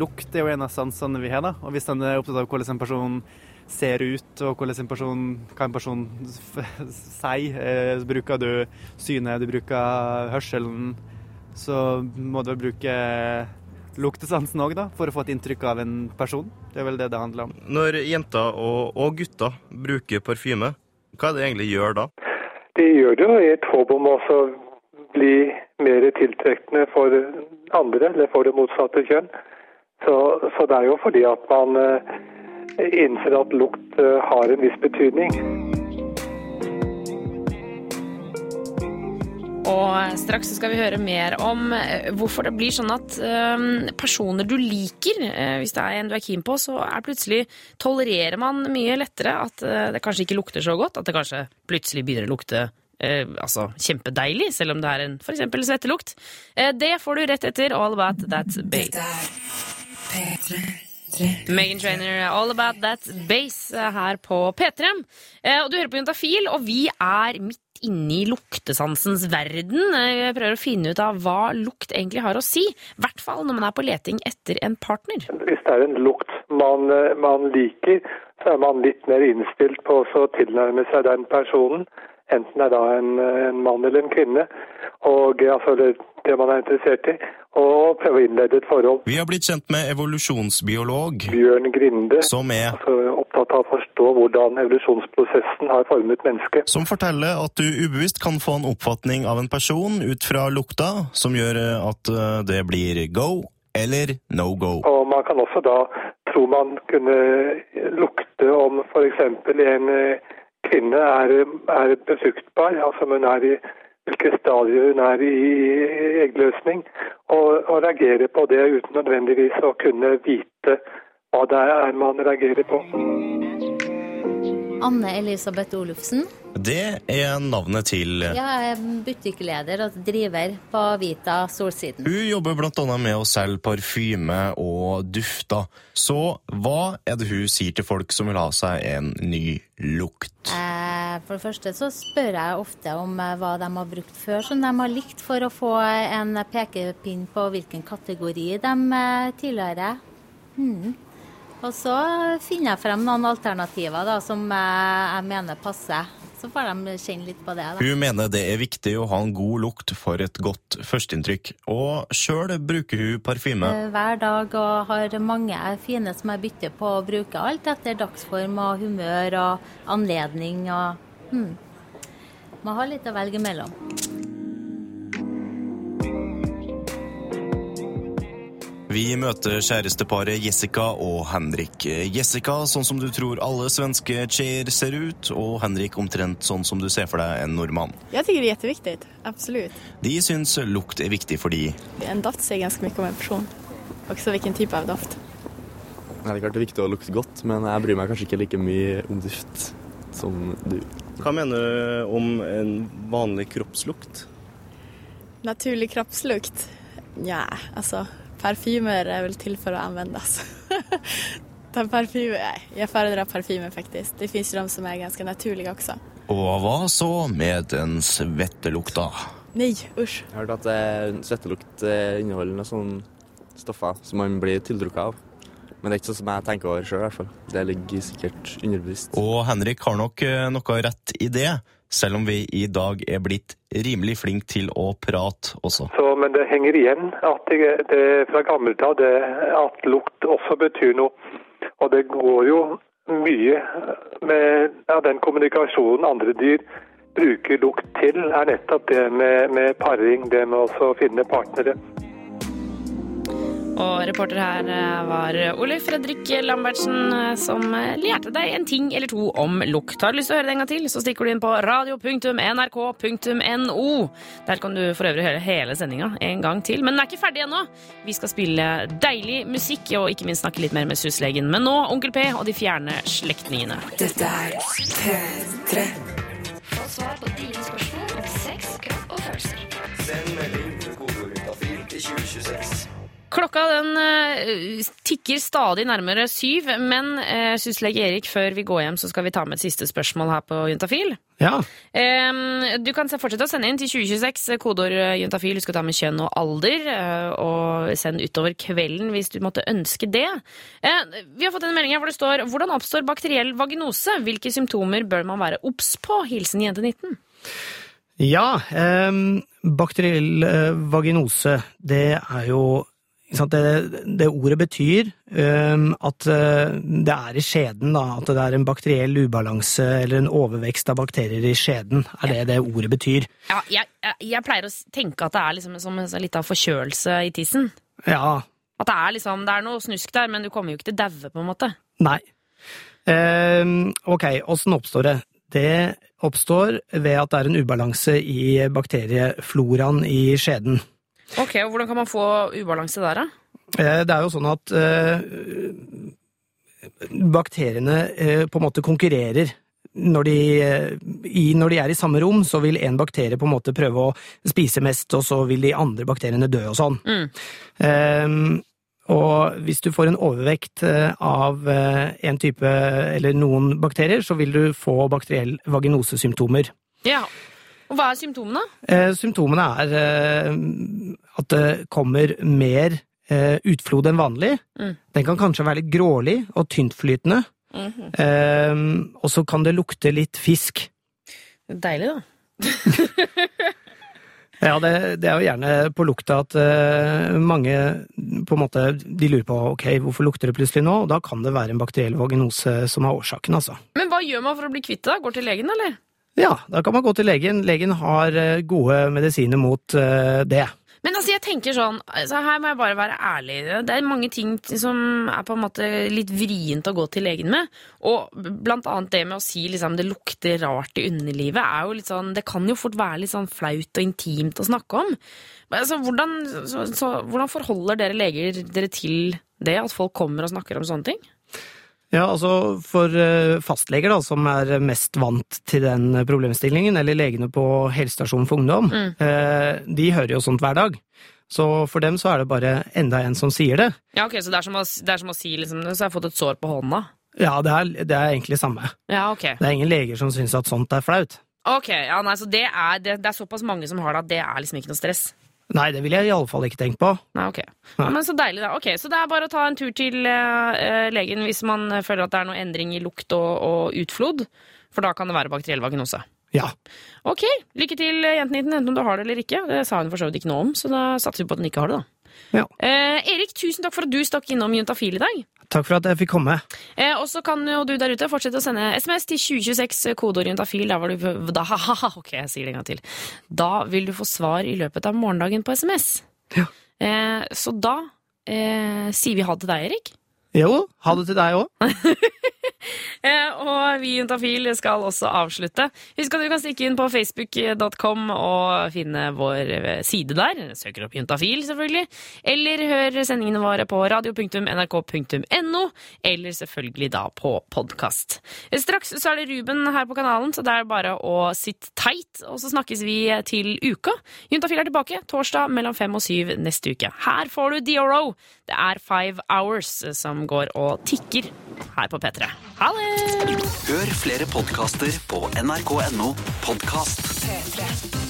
lukt er jo en av sansene vi har, da. Og hvis den er opptatt av hvordan en person ser ut, og hvordan en person, hva en person sier, eh, så bruker du synet, du bruker hørselen, så må du vel bruke luktesansen òg, da, for å få et inntrykk av en person. Det er vel det det handler om. Når jenter og, og gutter bruker parfyme, hva er det egentlig gjør da? De gjør det jo i et håp om også bli mer tiltrekkende for andre, eller for det motsatte kjønn. Så, så det er jo fordi at man eh, innser at lukt eh, har en viss betydning. Og straks skal vi høre mer om eh, hvorfor det blir sånn at eh, personer du liker, eh, hvis det er en du er keen på, så er plutselig tolererer man mye lettere at eh, det kanskje ikke lukter så godt, at det kanskje plutselig begynner å lukte eh, altså kjempedeilig, selv om det er en eksempel svettelukt. Eh, det får du rett etter All About That Base. Megan Trainer, All About That Bass eh, her på P3. Eh, og du hører på Juntafil, og vi er midt inne i luktesansens verden. Jeg prøver å finne ut av hva lukt egentlig har å si. I hvert fall når man er på leting etter en partner. Hvis det er en lukt man, eh, man liker, så er man litt mer innstilt på å tilnærme seg den personen. Enten det er da en, en mann eller en kvinne, og altså det, det man er interessert i, og prøve å innlede et forhold. Vi har blitt kjent med evolusjonsbiolog Bjørn Grinde, som er altså, opptatt av å forstå hvordan evolusjonsprosessen har formet mennesket. som forteller at du ubevisst kan få en oppfatning av en person ut fra lukta, som gjør eh, at eh, det blir go eller no go. Og man kan også da tro man kunne lukte om f.eks. en eh, kvinne er, er befruktbar, altså hun er i hvilke stadier hun er i eggløsning, og, og reagere på det uten nødvendigvis å kunne vite hva det er man reagerer på. Anne Elisabeth Olufsen. Det er navnet til Jeg er butikkleder og driver på Vita Solsiden. Hun jobber annet med å selge parfyme og dufter. Så hva er det hun sier til folk som vil ha seg en ny lukt? Eh, For det første så spør jeg ofte om eh, hva de har brukt før, som de har likt, for å få en pekepinn på hvilken kategori de eh, tilhører. Hmm. Og så finner jeg frem noen alternativer da, som eh, jeg mener passer. Så får de kjenne litt på det. da. Hun mener det er viktig å ha en god lukt for et godt førsteinntrykk, og sjøl bruker hun parfyme. Eh, Hver dag og har mange fine som jeg bytter på å bruke alt etter dagsform og humør og anledning og hmm. Må ha litt å velge mellom. Vi møter kjæresteparet Jessica og Henrik. Jessica sånn som du tror alle svenske cheer ser ut, og Henrik omtrent sånn som du ser for deg en nordmann. Jeg tenker det er kjempeviktig. Absolutt. De syns lukt er viktig for de. En doft sier ganske mye om en person. Også hvilken type av doft. Det er klart det er viktig å lukte godt, men jeg bryr meg kanskje ikke like mye om duft som du. Hva mener du om en vanlig kroppslukt? Naturlig kroppslukt? Ja, alltså parfymer er vel til for å anvendes. Ta parfymer, Nei, jeg föredrar parfymer faktisk. Det fins ju de som er ganske naturlige også. Og hva så med den svettelukta? Nei, usj. Jeg har hørt at eh, svettelukt eh, inneholder noen sånne stoffer som man blir tiltrukket av. Men det er ikke sånn som jeg tenker over sjøl, i hvert fall. Det ligger sikkert underbevisst. Og Henrik har nok eh, noe rett i det, selv om vi i dag er blitt rimelig flinke til å prate også. Så, men det henger igjen at det, det fra gammelt av at lukt også betyr noe. Og det går jo mye med ja, den kommunikasjonen andre dyr bruker lukt til, er nettopp det med, med paring, det med å finne partnere. Og reporter her eh, var Ole Fredrik Lambertsen, eh, som eh, lærte deg en ting eller to om lukt. Har du lyst til å høre det en gang til, så stikker du inn på radio.nrk.no. Der kan du for øvrig høre hele sendinga en gang til. Men den er ikke ferdig ennå. Vi skal spille deilig musikk og ikke minst snakke litt mer med syslegen. Men nå Onkel P og de fjerne slektningene. Dette er P3. Få svar på dine spørsmål Klokka den eh, tikker stadig nærmere syv, men uh, syslege Erik, før vi går hjem, så skal vi ta med et siste spørsmål her på Juntafil. Ja. Du kan fortsette å sende inn til 2026, eh, kodeord eh, juntafil. Husk å ta med kjønn og alder, eh, og send utover kvelden hvis du måtte ønske det. Eh, Vi har fått en melding her hvor det står 'Hvordan oppstår bakteriell vaginose? Hvilke symptomer bør man være obs på?' Hilsen jente 19. Ja, bakteriell eh, vaginose, det er jo det, det ordet betyr um, at eh, det er i skjeden, da. At det er en bakteriell ubalanse eller en overvekst av bakterier i skjeden, er det det ordet betyr. Ja, jeg, jeg, jeg pleier å tenke at det er liksom som sånn liten forkjølelse i tissen. Ja, At det er liksom, det er noe snusk der, men du kommer jo ikke til å daue, på en måte. nei. Um, ok, åssen oppstår det? Det oppstår ved at det er en ubalanse i bakteriefloraen i skjeden. Ok, og Hvordan kan man få ubalanse der, da? Eh, Det er jo sånn at eh, bakteriene eh, på en måte konkurrerer. Når de, i, når de er i samme rom, så vil en bakterie på en måte prøve å spise mest, og så vil de andre bakteriene dø og sånn. Mm. Um, og hvis du får en overvekt av en type eller noen bakterier, så vil du få bakteriell vaginosesymptomer. Ja. Og hva er symptomene? Eh, symptomene er eh, at det kommer mer eh, utflod enn vanlig. Mm. Den kan kanskje være litt grålig og tyntflytende. Mhm. Eh, og så kan det lukte litt fisk. Deilig, da. Ja, det, det er jo gjerne på lukta at eh, mange på en måte de lurer på ok, hvorfor lukter det plutselig nå? Og da kan det være en bakteriell vaginose som er årsaken, altså. Men hva gjør man for å bli kvitt det? Går til legen, eller? Ja, da kan man gå til legen. Legen har eh, gode medisiner mot eh, det. Men altså, jeg tenker sånn, altså, her må jeg bare være ærlig. Det er mange ting som er på en måte litt vrient å gå til legen med. Og blant annet det med å si liksom, det lukter rart i underlivet, er jo litt sånn, det kan jo fort være litt sånn flaut og intimt å snakke om. Altså, hvordan, så, så, hvordan forholder dere leger dere til det, at folk kommer og snakker om sånne ting? Ja, altså for eh, fastleger da, som er mest vant til den problemstillingen, eller legene på helsestasjonen for ungdom, Mm. eh, de hører jo sånt hver dag. Så for dem så er det bare enda en som sier det. Ja, ok, Så det er som å, er som å si liksom, så har jeg fått et sår på hånda? Ja, det er, det er egentlig samme. Ja, ok. Det er ingen leger som syns at sånt er flaut. Ok, ja, nei, så det er, det, det er såpass mange som har det at det er liksom ikke noe stress? Nei, det ville jeg i alle fall ikke tenkt på. Nei, ok. Ja, men Så deilig, da. Ok, Så det er bare å ta en tur til uh, legen hvis man føler at det er noe endring i lukt og, og utflod. For da kan det være bakteriell vaginose. Ja. Ok, lykke til, jenten din, enten om du har det eller ikke. Det sa hun for så vidt ikke noe om, så da satser vi på at hun ikke har det, da. Ja. Uh, Erik, tusen takk for at du stakk innom Juntafil i dag. Takk for at jeg fikk komme. Eh, og så kan jo du der ute fortsette å sende SMS til 2026, kodeorienta fil. Da, var du, da, haha, ok, jeg sier det en gang til. Da vil du få svar i løpet av morgendagen på SMS. Eh, så da eh, sier vi ha det til deg, Erik. Jo, ha det til deg òg. Eh, og vi i Juntafil skal også avslutte. Husk at du kan stikke inn på facebook.com og finne vår eh, side der. Søker opp Juntafil, selvfølgelig. Eller hør sendingene våre på radio.nrk.no, eller selvfølgelig da på podkast. Straks så er det Ruben her på kanalen, så det er bare å sitte teit, og så snakkes vi til uka. Juntafil er tilbake torsdag mellom fem og syv neste uke. Her får du DRO. Det er Five Hours som går og tikker her på P3. Ha det! Hør flere podkaster på nrk.no podkast. P3.